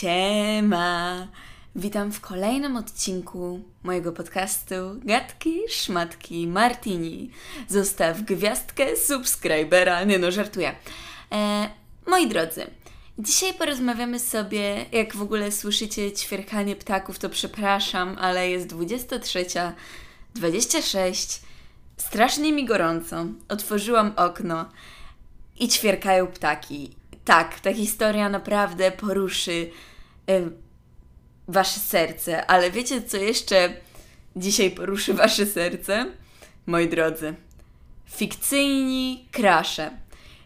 Siema! Witam w kolejnym odcinku mojego podcastu Gatki, Szmatki, Martini. Zostaw gwiazdkę, subskrybera, nie no, żartuję. E, moi drodzy, dzisiaj porozmawiamy sobie, jak w ogóle słyszycie ćwierkanie ptaków, to przepraszam, ale jest 23.26, strasznie mi gorąco, otworzyłam okno i ćwierkają ptaki. Tak, ta historia naprawdę poruszy wasze serce, ale wiecie co jeszcze dzisiaj poruszy wasze serce? Moi drodzy, fikcyjni krasze.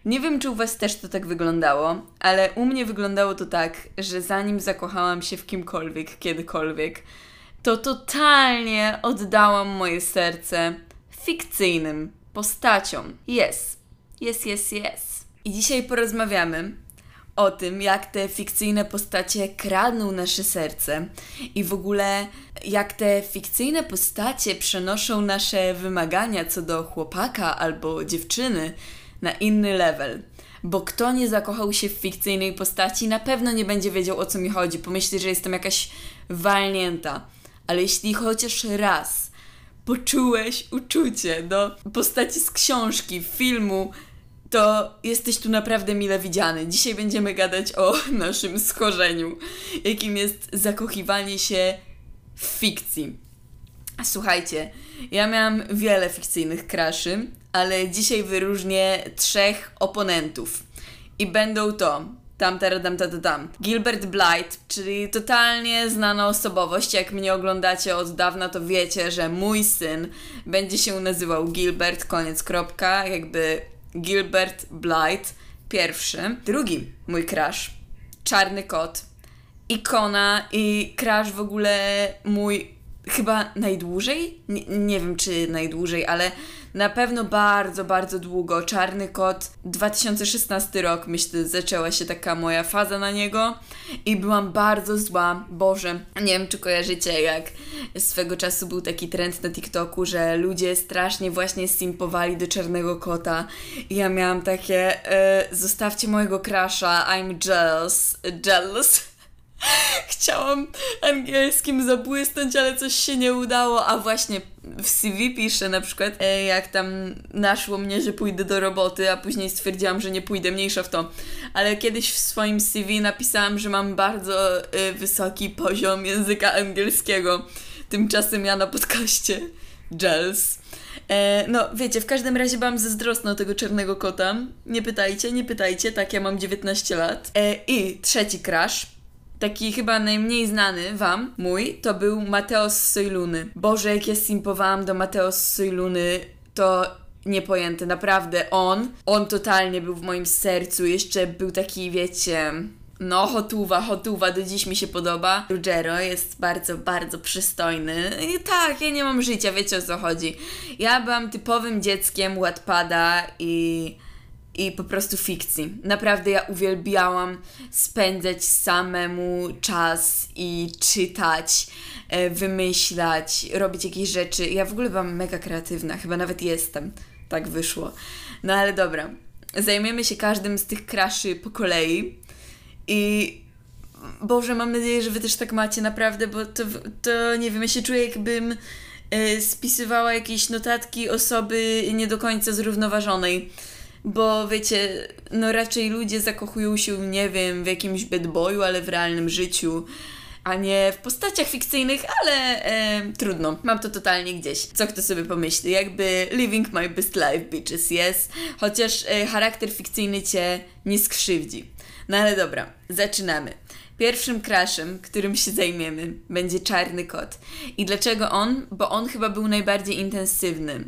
Nie wiem, czy u was też to tak wyglądało, ale u mnie wyglądało to tak, że zanim zakochałam się w kimkolwiek, kiedykolwiek, to totalnie oddałam moje serce fikcyjnym postaciom. Yes, yes, yes, yes. I dzisiaj porozmawiamy o tym, jak te fikcyjne postacie kradną nasze serce i w ogóle jak te fikcyjne postacie przenoszą nasze wymagania co do chłopaka albo dziewczyny na inny level. Bo kto nie zakochał się w fikcyjnej postaci, na pewno nie będzie wiedział o co mi chodzi. Pomyśli, że jestem jakaś walnięta. Ale jeśli chociaż raz poczułeś uczucie do postaci z książki, filmu, to jesteś tu naprawdę mile widziany. Dzisiaj będziemy gadać o naszym schorzeniu, jakim jest zakochiwanie się w fikcji. Słuchajcie, ja miałam wiele fikcyjnych kraszy, ale dzisiaj wyróżnię trzech oponentów. I będą to tam, tam, tam, tam. Gilbert Blight, czyli totalnie znana osobowość. Jak mnie oglądacie od dawna, to wiecie, że mój syn będzie się nazywał Gilbert, koniec, kropka. Jakby Gilbert Blight, pierwszy. Drugi mój crush, Czarny Kot. Ikona i crush w ogóle mój chyba najdłużej? Nie, nie wiem czy najdłużej, ale na pewno bardzo, bardzo długo. Czarny Kot, 2016 rok, myślę, zaczęła się taka moja faza na niego i byłam bardzo zła. Boże, nie wiem, czy kojarzycie, jak swego czasu był taki trend na TikToku, że ludzie strasznie właśnie simpowali do Czarnego Kota i ja miałam takie, e, zostawcie mojego crusha, I'm jealous, jealous. Chciałam angielskim zabłysnąć, ale coś się nie udało, a właśnie w CV piszę na przykład, e, jak tam naszło mnie, że pójdę do roboty, a później stwierdziłam, że nie pójdę, mniejsza w to. Ale kiedyś w swoim CV napisałam, że mam bardzo e, wysoki poziom języka angielskiego. Tymczasem ja na podcaście Gels. E, no, wiecie, w każdym razie byłam zazdrosna tego czarnego kota. Nie pytajcie, nie pytajcie, tak, ja mam 19 lat. I trzeci crash taki chyba najmniej znany wam, mój, to był Mateo z Sojluny. Boże, jak ja simpowałam do Mateo z Sojluny, to niepojęte, naprawdę on, on totalnie był w moim sercu, jeszcze był taki, wiecie... No, hotuwa, hotuwa, do dziś mi się podoba. Ruggiero jest bardzo, bardzo przystojny. I tak, ja nie mam życia, wiecie o co chodzi. Ja byłam typowym dzieckiem Wattpada i i po prostu fikcji. Naprawdę ja uwielbiałam spędzać samemu czas i czytać, e, wymyślać, robić jakieś rzeczy. Ja w ogóle byłam mega kreatywna, chyba nawet jestem. Tak wyszło. No ale dobra. Zajmiemy się każdym z tych kraszy po kolei i Boże, mam nadzieję, że Wy też tak macie naprawdę, bo to, to nie wiem, ja się czuję jakbym e, spisywała jakieś notatki osoby nie do końca zrównoważonej bo wiecie, no raczej ludzie zakochują się, nie wiem, w jakimś bad boyu, ale w realnym życiu, a nie w postaciach fikcyjnych, ale e, trudno, mam to totalnie gdzieś. Co kto sobie pomyśli, jakby living my best life, bitches, yes, chociaż e, charakter fikcyjny cię nie skrzywdzi. No ale dobra, zaczynamy. Pierwszym crashem, którym się zajmiemy, będzie czarny kot. I dlaczego on? Bo on chyba był najbardziej intensywny.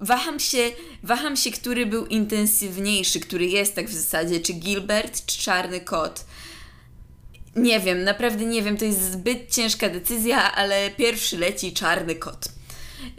Waham się, waham się, który był intensywniejszy, który jest tak w zasadzie, czy Gilbert, czy Czarny Kot. Nie wiem, naprawdę nie wiem, to jest zbyt ciężka decyzja, ale pierwszy leci Czarny Kot.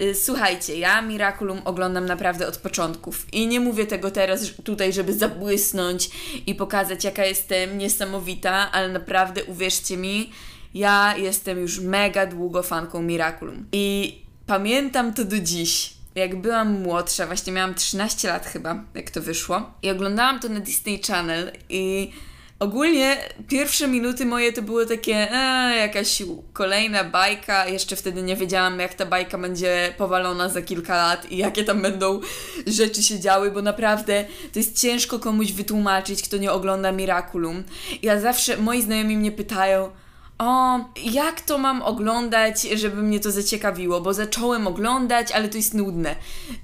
Y, słuchajcie, ja Miraculum oglądam naprawdę od początków i nie mówię tego teraz tutaj, żeby zabłysnąć i pokazać, jaka jestem niesamowita, ale naprawdę uwierzcie mi, ja jestem już mega długo fanką Miraculum i pamiętam to do dziś jak byłam młodsza, właśnie miałam 13 lat chyba, jak to wyszło, i oglądałam to na Disney Channel i Ogólnie pierwsze minuty moje to było takie, e, jakaś kolejna bajka. Jeszcze wtedy nie wiedziałam, jak ta bajka będzie powalona za kilka lat i jakie tam będą rzeczy się działy, bo naprawdę to jest ciężko komuś wytłumaczyć, kto nie ogląda Miraculum. Ja zawsze, moi znajomi mnie pytają, o, jak to mam oglądać, żeby mnie to zaciekawiło, bo zacząłem oglądać, ale to jest nudne.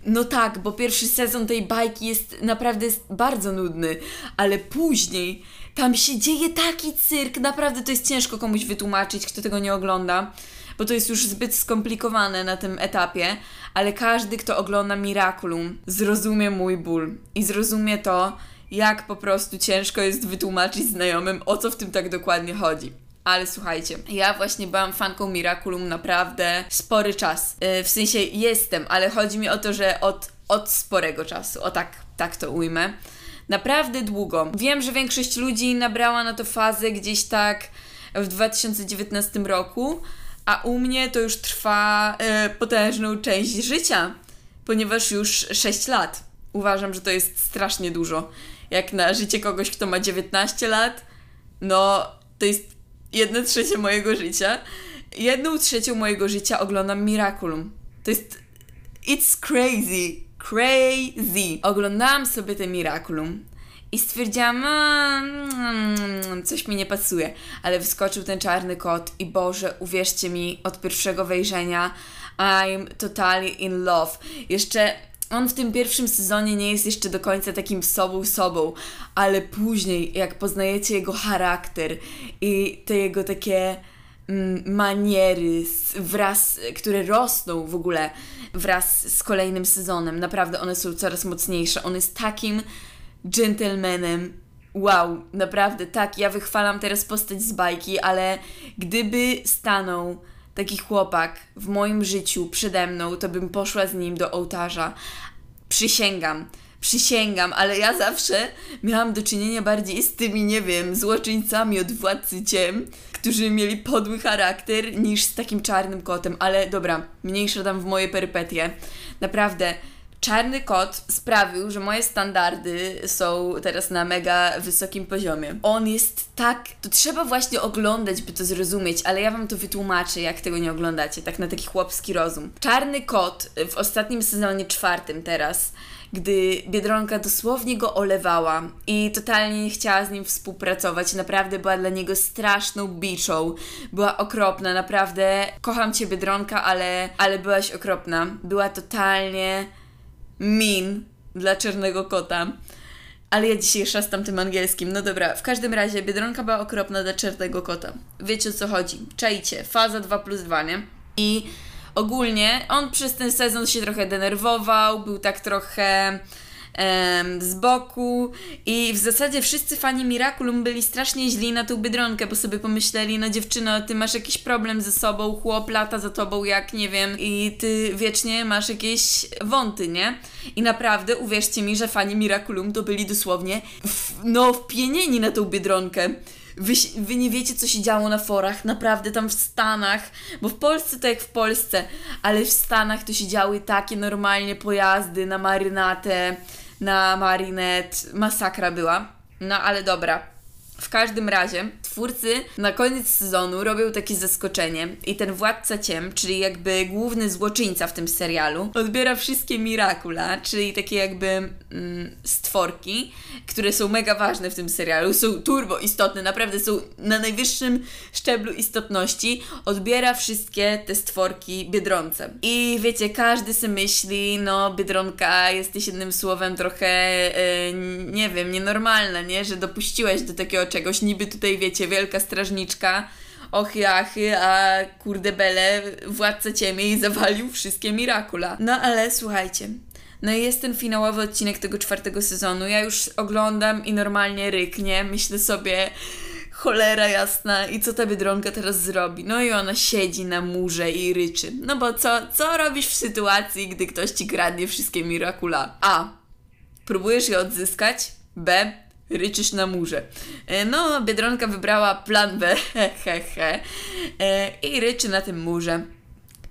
No tak, bo pierwszy sezon tej bajki jest naprawdę bardzo nudny, ale później tam się dzieje taki cyrk, naprawdę to jest ciężko komuś wytłumaczyć, kto tego nie ogląda, bo to jest już zbyt skomplikowane na tym etapie, ale każdy, kto ogląda Miraculum, zrozumie mój ból i zrozumie to, jak po prostu ciężko jest wytłumaczyć znajomym, o co w tym tak dokładnie chodzi. Ale słuchajcie, ja właśnie byłam fanką Miraculum naprawdę spory czas. Yy, w sensie jestem, ale chodzi mi o to, że od, od sporego czasu. O tak, tak to ujmę. Naprawdę długo. Wiem, że większość ludzi nabrała na to fazę gdzieś tak w 2019 roku, a u mnie to już trwa yy, potężną część życia, ponieważ już 6 lat. Uważam, że to jest strasznie dużo. Jak na życie kogoś, kto ma 19 lat, no to jest jedno trzecie mojego życia. Jedną trzecią mojego życia oglądam Miraculum. To jest. It's crazy. Crazy. Oglądałam sobie te Miraculum i stwierdziłam, mmm, coś mi nie pasuje. Ale wyskoczył ten czarny kot i Boże, uwierzcie mi, od pierwszego wejrzenia I'm totally in love. Jeszcze on w tym pierwszym sezonie nie jest jeszcze do końca takim sobą sobą, ale później, jak poznajecie jego charakter i te jego takie mm, maniery wraz, które rosną w ogóle wraz z kolejnym sezonem, naprawdę one są coraz mocniejsze. On jest takim gentlemanem, wow, naprawdę tak, ja wychwalam teraz postać z bajki, ale gdyby stanął taki chłopak w moim życiu przede mną, to bym poszła z nim do ołtarza. Przysięgam. Przysięgam, ale ja zawsze miałam do czynienia bardziej z tymi, nie wiem, złoczyńcami od władcy ciem, którzy mieli podły charakter, niż z takim czarnym kotem. Ale dobra, mniejsza tam w moje perypetie. Naprawdę, Czarny kot sprawił, że moje standardy są teraz na mega wysokim poziomie. On jest tak. To trzeba właśnie oglądać, by to zrozumieć, ale ja wam to wytłumaczę, jak tego nie oglądacie, tak na taki chłopski rozum. Czarny kot w ostatnim sezonie czwartym teraz gdy Biedronka dosłownie go olewała i totalnie nie chciała z nim współpracować. Naprawdę była dla niego straszną biczą. Była okropna, naprawdę. Kocham Cię, Biedronka, ale, ale byłaś okropna. Była totalnie min dla czarnego kota. Ale ja dzisiaj szastam tym angielskim. No dobra, w każdym razie Biedronka była okropna dla czarnego kota. Wiecie o co chodzi. Czajcie, faza 2 plus 2, nie? I ogólnie on przez ten sezon się trochę denerwował, był tak trochę z boku i w zasadzie wszyscy fani Miraculum byli strasznie źli na tą Biedronkę, bo sobie pomyśleli, no dziewczyno, ty masz jakiś problem ze sobą, chłop lata za tobą jak, nie wiem, i ty wiecznie masz jakieś wąty, nie? I naprawdę, uwierzcie mi, że fani Miraculum to byli dosłownie, w, no, wpienieni na tą Biedronkę. Wy, wy nie wiecie, co się działo na forach, naprawdę tam w Stanach, bo w Polsce to jak w Polsce, ale w Stanach to się działy takie normalnie pojazdy na marynatę, na Marinette masakra była. No ale dobra. W każdym razie twórcy na koniec sezonu robią takie zaskoczenie i ten władca ciem, czyli jakby główny złoczyńca w tym serialu, odbiera wszystkie Miracula, czyli takie jakby mm, stworki, które są mega ważne w tym serialu, są turbo istotne, naprawdę są na najwyższym szczeblu istotności, odbiera wszystkie te stworki Biedronce. I wiecie, każdy sobie myśli, no Biedronka, jesteś jednym słowem trochę, yy, nie wiem, nienormalna, nie? Że dopuściłaś do takiego czegoś, niby tutaj wiecie, wielka strażniczka, ochy achy, a kurde bele, władca ciemię i zawalił wszystkie Miracula. No ale słuchajcie, no i jest ten finałowy odcinek tego czwartego sezonu. Ja już oglądam i normalnie ryknie. Myślę sobie, cholera jasna, i co ta Biedronka teraz zrobi? No i ona siedzi na murze i ryczy. No bo co, co robisz w sytuacji, gdy ktoś ci kradnie wszystkie Miracula? A. Próbujesz je odzyskać? B ryczysz na murze. E, no, Biedronka wybrała plan B, hehe, he, he, i ryczy na tym murze.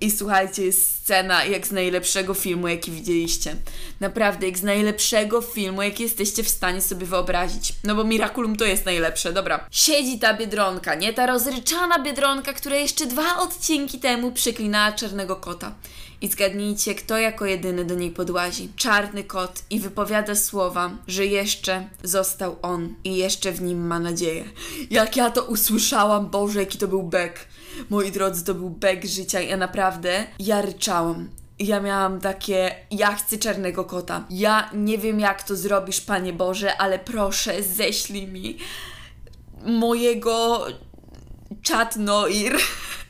I słuchajcie, jest scena jak z najlepszego filmu, jaki widzieliście. Naprawdę, jak z najlepszego filmu, jaki jesteście w stanie sobie wyobrazić. No bo Miraculum to jest najlepsze, dobra. Siedzi ta biedronka, nie? Ta rozryczana biedronka, która jeszcze dwa odcinki temu przeklinała czarnego kota. I zgadnijcie, kto jako jedyny do niej podłazi. Czarny kot i wypowiada słowa, że jeszcze został on i jeszcze w nim ma nadzieję. Jak ja to usłyszałam, Boże, jaki to był bek. Moi drodzy, to był bek życia ja naprawdę, ja ryczałam. Ja miałam takie, ja chcę czarnego kota. Ja nie wiem, jak to zrobisz, Panie Boże, ale proszę, ześlij mi mojego czatnoir.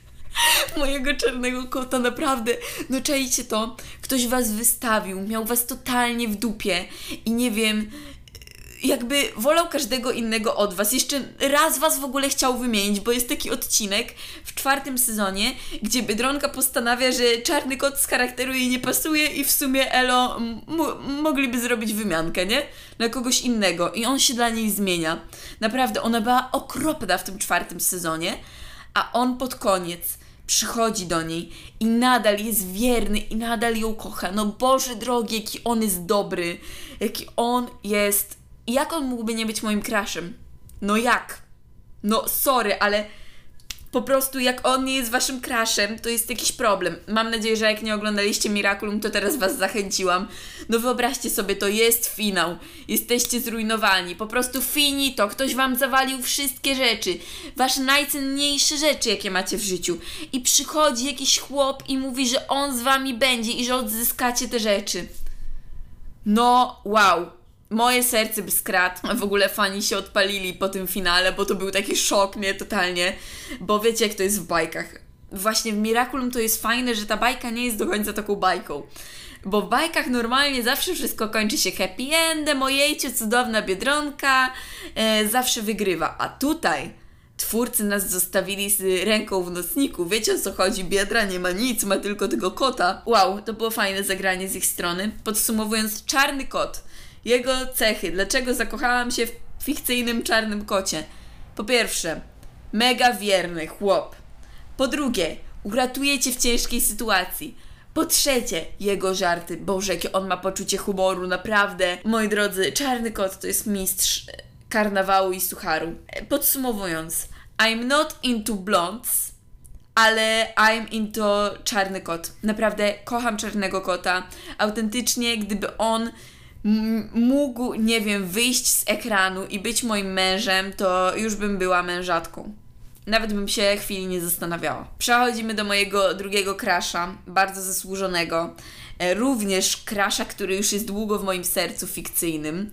mojego czarnego kota, naprawdę. No czajcie to, ktoś was wystawił, miał was totalnie w dupie i nie wiem, jakby wolał każdego innego od was. Jeszcze raz was w ogóle chciał wymienić, bo jest taki odcinek w czwartym sezonie, gdzie Biedronka postanawia, że czarny kot z charakteru jej nie pasuje i w sumie Elo mogliby zrobić wymiankę, nie? Na kogoś innego i on się dla niej zmienia. Naprawdę, ona była okropna w tym czwartym sezonie, a on pod koniec przychodzi do niej i nadal jest wierny i nadal ją kocha. No Boże drogi, jaki on jest dobry, jaki on jest jak on mógłby nie być moim crushem? No jak? No sorry, ale po prostu jak on nie jest waszym crushem, to jest jakiś problem. Mam nadzieję, że jak nie oglądaliście Miraculum, to teraz was zachęciłam. No wyobraźcie sobie, to jest finał. Jesteście zrujnowani. Po prostu finito. Ktoś wam zawalił wszystkie rzeczy. Wasze najcenniejsze rzeczy, jakie macie w życiu. I przychodzi jakiś chłop i mówi, że on z wami będzie i że odzyskacie te rzeczy. No, wow moje serce by skradł. W ogóle fani się odpalili po tym finale, bo to był taki szok mnie totalnie, bo wiecie jak to jest w bajkach. Właśnie w Miraculum to jest fajne, że ta bajka nie jest do końca taką bajką. Bo w bajkach normalnie zawsze wszystko kończy się happy endem, ojejcie, cudowna biedronka, e, zawsze wygrywa. A tutaj twórcy nas zostawili z ręką w nocniku. Wiecie o co chodzi? Biedra nie ma nic, ma tylko tego kota. Wow, to było fajne zagranie z ich strony. Podsumowując, czarny kot jego cechy. Dlaczego zakochałam się w fikcyjnym czarnym kocie? Po pierwsze, mega wierny chłop. Po drugie, uratuje cię w ciężkiej sytuacji. Po trzecie, jego żarty. Boże, jakie on ma poczucie humoru, naprawdę. Moi drodzy, Czarny Kot to jest mistrz e, karnawału i sucharu. E, podsumowując, I'm not into blondes, ale I'm into Czarny Kot. Naprawdę kocham Czarnego Kota. Autentycznie, gdyby on mógł, nie wiem, wyjść z ekranu i być moim mężem, to już bym była mężatką. Nawet bym się chwili nie zastanawiała. Przechodzimy do mojego drugiego krasza, bardzo zasłużonego. E, również krasza, który już jest długo w moim sercu fikcyjnym.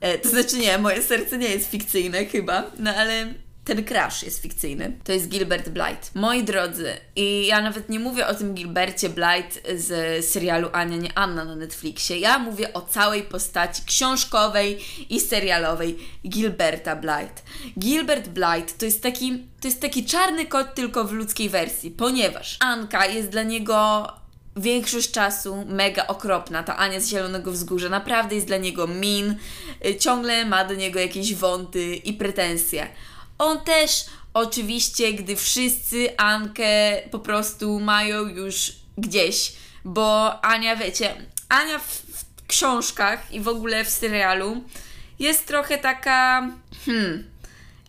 E, to znaczy nie, moje serce nie jest fikcyjne chyba, no ale ten crash jest fikcyjny. To jest Gilbert Blight. Moi drodzy, i ja nawet nie mówię o tym Gilbercie Blight z serialu Ania nie Anna na Netflixie. Ja mówię o całej postaci książkowej i serialowej Gilberta Blight. Gilbert Blight to jest taki, to jest taki czarny kot tylko w ludzkiej wersji, ponieważ Anka jest dla niego większość czasu mega okropna. Ta Ania z Zielonego Wzgórza naprawdę jest dla niego min, ciągle ma do niego jakieś wąty i pretensje. On też oczywiście, gdy wszyscy Ankę po prostu mają już gdzieś, bo Ania, wiecie, Ania w, w książkach i w ogóle w serialu jest trochę taka, hmm,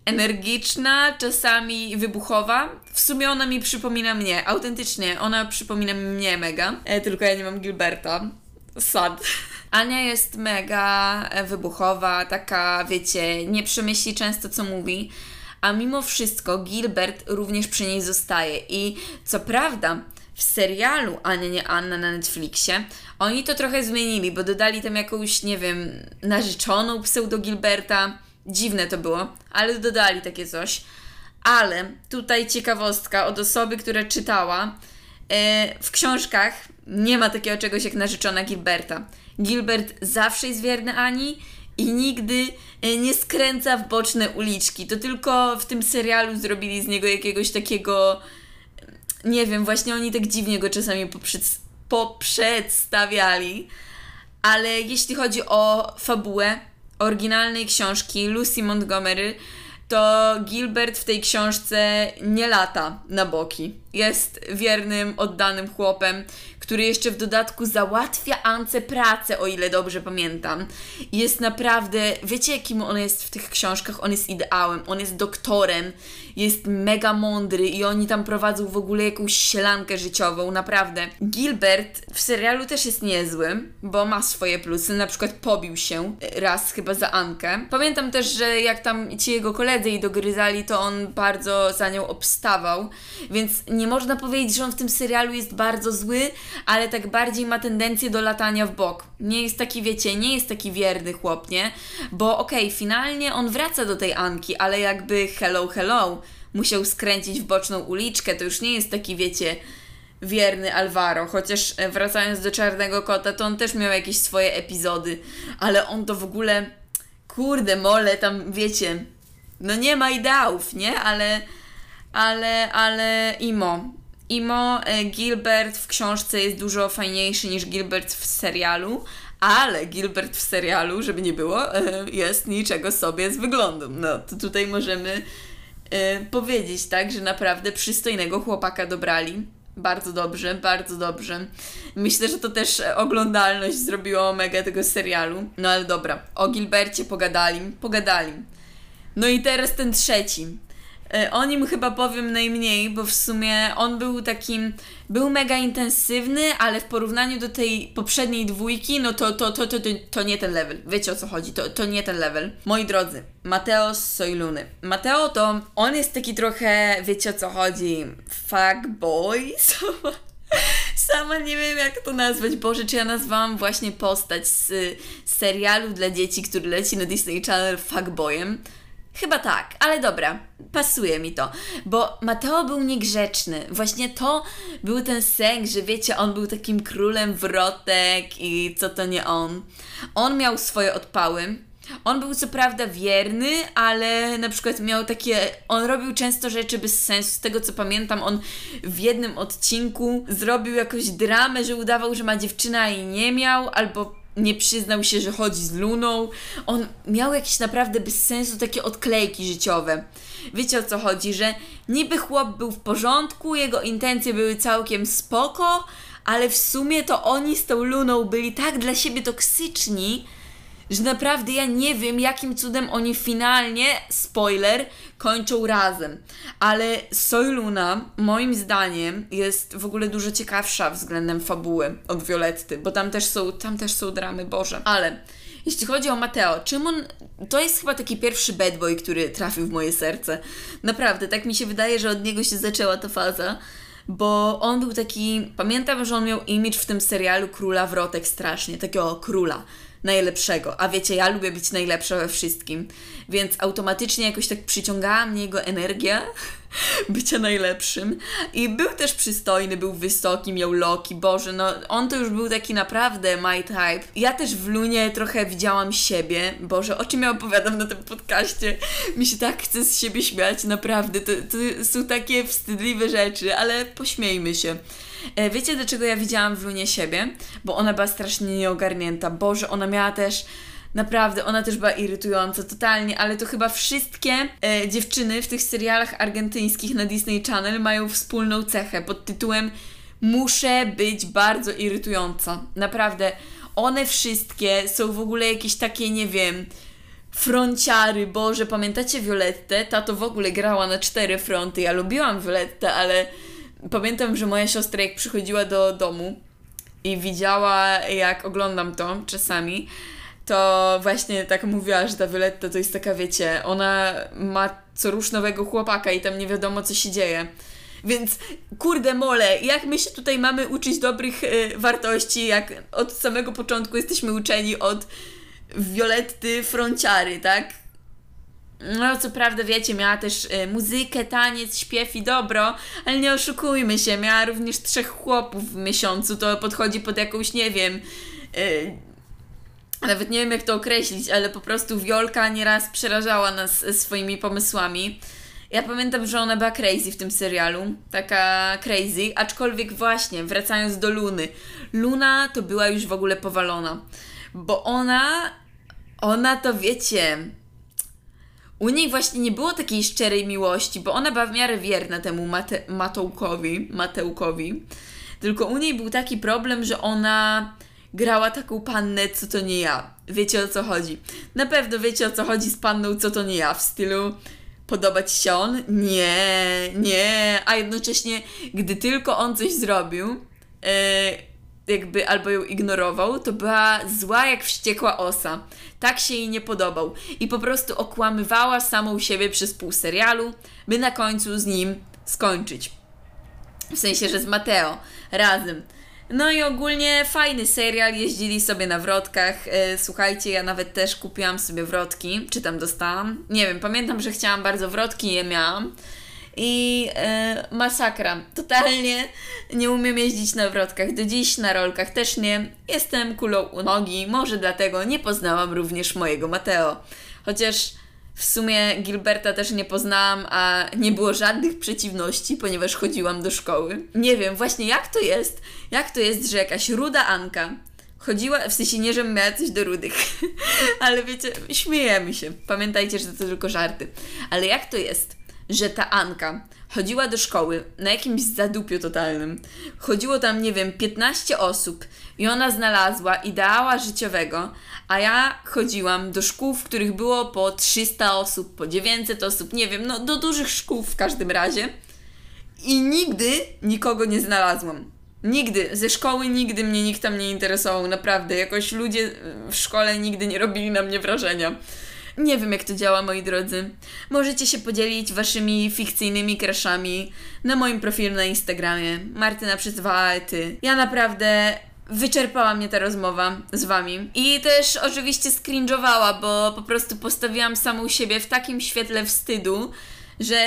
energiczna, czasami wybuchowa. W sumie ona mi przypomina mnie, autentycznie, ona przypomina mnie mega, e, tylko ja nie mam Gilberta. Sad. Ania jest mega wybuchowa, taka, wiecie, nie przemyśli często co mówi a mimo wszystko Gilbert również przy niej zostaje. I co prawda, w serialu Ania nie Anna na Netflixie oni to trochę zmienili, bo dodali tam jakąś, nie wiem, narzeczoną pseudo Gilberta. Dziwne to było, ale dodali takie coś. Ale tutaj ciekawostka od osoby, która czytała. E, w książkach nie ma takiego czegoś jak narzeczona Gilberta. Gilbert zawsze jest wierny Ani i nigdy e, nie skręca w boczne uliczki. To tylko w tym serialu zrobili z niego jakiegoś takiego. Nie wiem, właśnie oni tak dziwnie go czasami poprzed, poprzedstawiali. Ale jeśli chodzi o fabułę oryginalnej książki Lucy Montgomery, to Gilbert w tej książce nie lata na boki. Jest wiernym, oddanym chłopem, który jeszcze w dodatku załatwia Ance pracę, o ile dobrze pamiętam. Jest naprawdę, wiecie jakim on jest w tych książkach? On jest ideałem, on jest doktorem, jest mega mądry i oni tam prowadzą w ogóle jakąś sielankę życiową, naprawdę. Gilbert w serialu też jest niezły, bo ma swoje plusy, na przykład pobił się raz chyba za Ankę. Pamiętam też, że jak tam ci jego koledzy jej dogryzali, to on bardzo za nią obstawał, więc nie można powiedzieć, że on w tym serialu jest bardzo zły, ale tak bardziej ma tendencję do latania w bok. Nie jest taki, wiecie, nie jest taki wierny chłop, nie? Bo okej, okay, finalnie on wraca do tej Anki, ale jakby hello, hello, musiał skręcić w boczną uliczkę, to już nie jest taki, wiecie, wierny Alvaro, chociaż e, wracając do Czarnego Kota, to on też miał jakieś swoje epizody, ale on to w ogóle, kurde mole, tam wiecie, no nie ma ideałów, nie? Ale, ale, ale Imo, Imo, e, Gilbert w książce jest dużo fajniejszy niż Gilbert w serialu, ale Gilbert w serialu, żeby nie było, e, jest niczego sobie z wyglądu. No, to tutaj możemy e, powiedzieć, tak, że naprawdę przystojnego chłopaka dobrali. Bardzo dobrze, bardzo dobrze. Myślę, że to też oglądalność zrobiło mega tego serialu. No ale dobra, o Gilbercie pogadali, pogadali. No i teraz ten trzeci. E, o nim chyba powiem najmniej, bo w sumie on był takim, był mega intensywny, ale w porównaniu do tej poprzedniej dwójki, no to, to, to, to, to, to nie ten level. Wiecie o co chodzi, to, to nie ten level. Moi drodzy, Mateo z Sojluny. Mateo to, on jest taki trochę, wiecie o co chodzi, fuck boy? Sama nie wiem, jak to nazwać. Boże, czy ja nazwałam właśnie postać z serialu dla dzieci, który leci na Disney Channel fuckboyem. Chyba tak, ale dobra, pasuje mi to, bo Mateo był niegrzeczny. Właśnie to był ten sęk, że wiecie, on był takim królem wrotek i co to nie on. On miał swoje odpały. On był co prawda wierny, ale na przykład miał takie. On robił często rzeczy bez sensu. Z tego co pamiętam, on w jednym odcinku zrobił jakąś dramę, że udawał, że ma dziewczyna i nie miał, albo nie przyznał się, że chodzi z Luną. On miał jakieś naprawdę bez sensu takie odklejki życiowe. Wiecie o co chodzi, że niby chłop był w porządku, jego intencje były całkiem spoko, ale w sumie to oni z tą Luną byli tak dla siebie toksyczni, że naprawdę ja nie wiem, jakim cudem oni finalnie, spoiler, kończą razem. Ale Soyluna, moim zdaniem, jest w ogóle dużo ciekawsza względem fabuły od Violetty, bo tam też są, tam też są dramy, Boże. Ale jeśli chodzi o Mateo, czym on. To jest chyba taki pierwszy bad boy, który trafił w moje serce. Naprawdę, tak mi się wydaje, że od niego się zaczęła ta faza bo on był taki. Pamiętam, że on miał image w tym serialu króla wrotek strasznie, takiego króla najlepszego. A wiecie, ja lubię być najlepsza we wszystkim, więc automatycznie jakoś tak przyciągała mnie jego energia bycia najlepszym. I był też przystojny, był wysoki, miał loki, Boże, no on to już był taki naprawdę my type. Ja też w Lunie trochę widziałam siebie, Boże, o czym ja opowiadam na tym podcaście? Mi się tak chce z siebie śmiać, naprawdę, to, to są takie wstydliwe rzeczy, ale pośmiejmy się. E, wiecie, dlaczego ja widziałam w Lunie siebie? Bo ona była strasznie nieogarnięta. Boże, ona miała też Naprawdę, ona też była irytująca totalnie, ale to chyba wszystkie e, dziewczyny w tych serialach argentyńskich na Disney Channel mają wspólną cechę pod tytułem Muszę być bardzo irytująca. Naprawdę, one wszystkie są w ogóle jakieś takie, nie wiem, fronciary. Boże, pamiętacie Violettę? Ta to w ogóle grała na cztery fronty. Ja lubiłam Violettę, ale pamiętam, że moja siostra jak przychodziła do domu i widziała jak oglądam to czasami, to właśnie tak mówiła, że ta Violetta to jest taka, wiecie, ona ma co rusz nowego chłopaka i tam nie wiadomo co się dzieje. Więc kurde mole, jak my się tutaj mamy uczyć dobrych y, wartości, jak od samego początku jesteśmy uczeni od Violetty Fronciary, tak? No, co prawda, wiecie, miała też y, muzykę, taniec, śpiew i dobro, ale nie oszukujmy się, miała również trzech chłopów w miesiącu, to podchodzi pod jakąś, nie wiem, y, nawet nie wiem jak to określić, ale po prostu Wiolka nieraz przerażała nas swoimi pomysłami. Ja pamiętam, że ona była crazy w tym serialu, taka crazy, aczkolwiek właśnie, wracając do Luny, Luna to była już w ogóle powalona, bo ona, ona to wiecie u niej właśnie nie było takiej szczerej miłości, bo ona była w miarę wierna temu Mate Mateukowi. Tylko u niej był taki problem, że ona grała taką pannę, co to nie ja. Wiecie o co chodzi. Na pewno wiecie o co chodzi z panną, co to nie ja. W stylu podobać się on? Nie, nie. A jednocześnie, gdy tylko on coś zrobił, yy, jakby albo ją ignorował, to była zła jak wściekła osa. Tak się jej nie podobał. I po prostu okłamywała samą siebie przez pół serialu, by na końcu z nim skończyć. W sensie, że z Mateo. Razem. No i ogólnie fajny serial, jeździli sobie na wrotkach. E, słuchajcie, ja nawet też kupiłam sobie wrotki, czy tam dostałam. Nie wiem, pamiętam, że chciałam bardzo wrotki i je miałam. I e, masakra. Totalnie nie umiem jeździć na wrotkach. Do dziś na rolkach też nie. Jestem kulą u nogi, może dlatego nie poznałam również mojego Mateo. Chociaż w sumie Gilberta też nie poznałam, a nie było żadnych przeciwności, ponieważ chodziłam do szkoły. Nie wiem właśnie jak to jest, jak to jest, że jakaś ruda Anka chodziła, w sensie nie, żebym miała coś do rudych, ale wiecie, śmiejemy się. Pamiętajcie, że to tylko żarty. Ale jak to jest, że ta Anka chodziła do szkoły na jakimś zadupiu totalnym. Chodziło tam, nie wiem, 15 osób i ona znalazła ideała życiowego, a ja chodziłam do szkół, w których było po 300 osób, po 900 osób, nie wiem, no do dużych szkół w każdym razie. I nigdy nikogo nie znalazłam. Nigdy, ze szkoły nigdy mnie nikt tam nie interesował, naprawdę. Jakoś ludzie w szkole nigdy nie robili na mnie wrażenia. Nie wiem, jak to działa, moi drodzy. Możecie się podzielić waszymi fikcyjnymi crashami na moim profilu na Instagramie. Martyna przyzwała ty. Ja naprawdę wyczerpała mnie ta rozmowa z wami. I też oczywiście skrinżowała, bo po prostu postawiłam samą siebie w takim świetle wstydu, że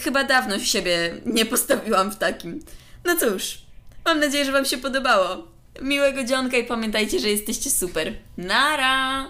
chyba dawno siebie nie postawiłam w takim. No cóż, mam nadzieję, że wam się podobało. Miłego dzionka i pamiętajcie, że jesteście super. Nara!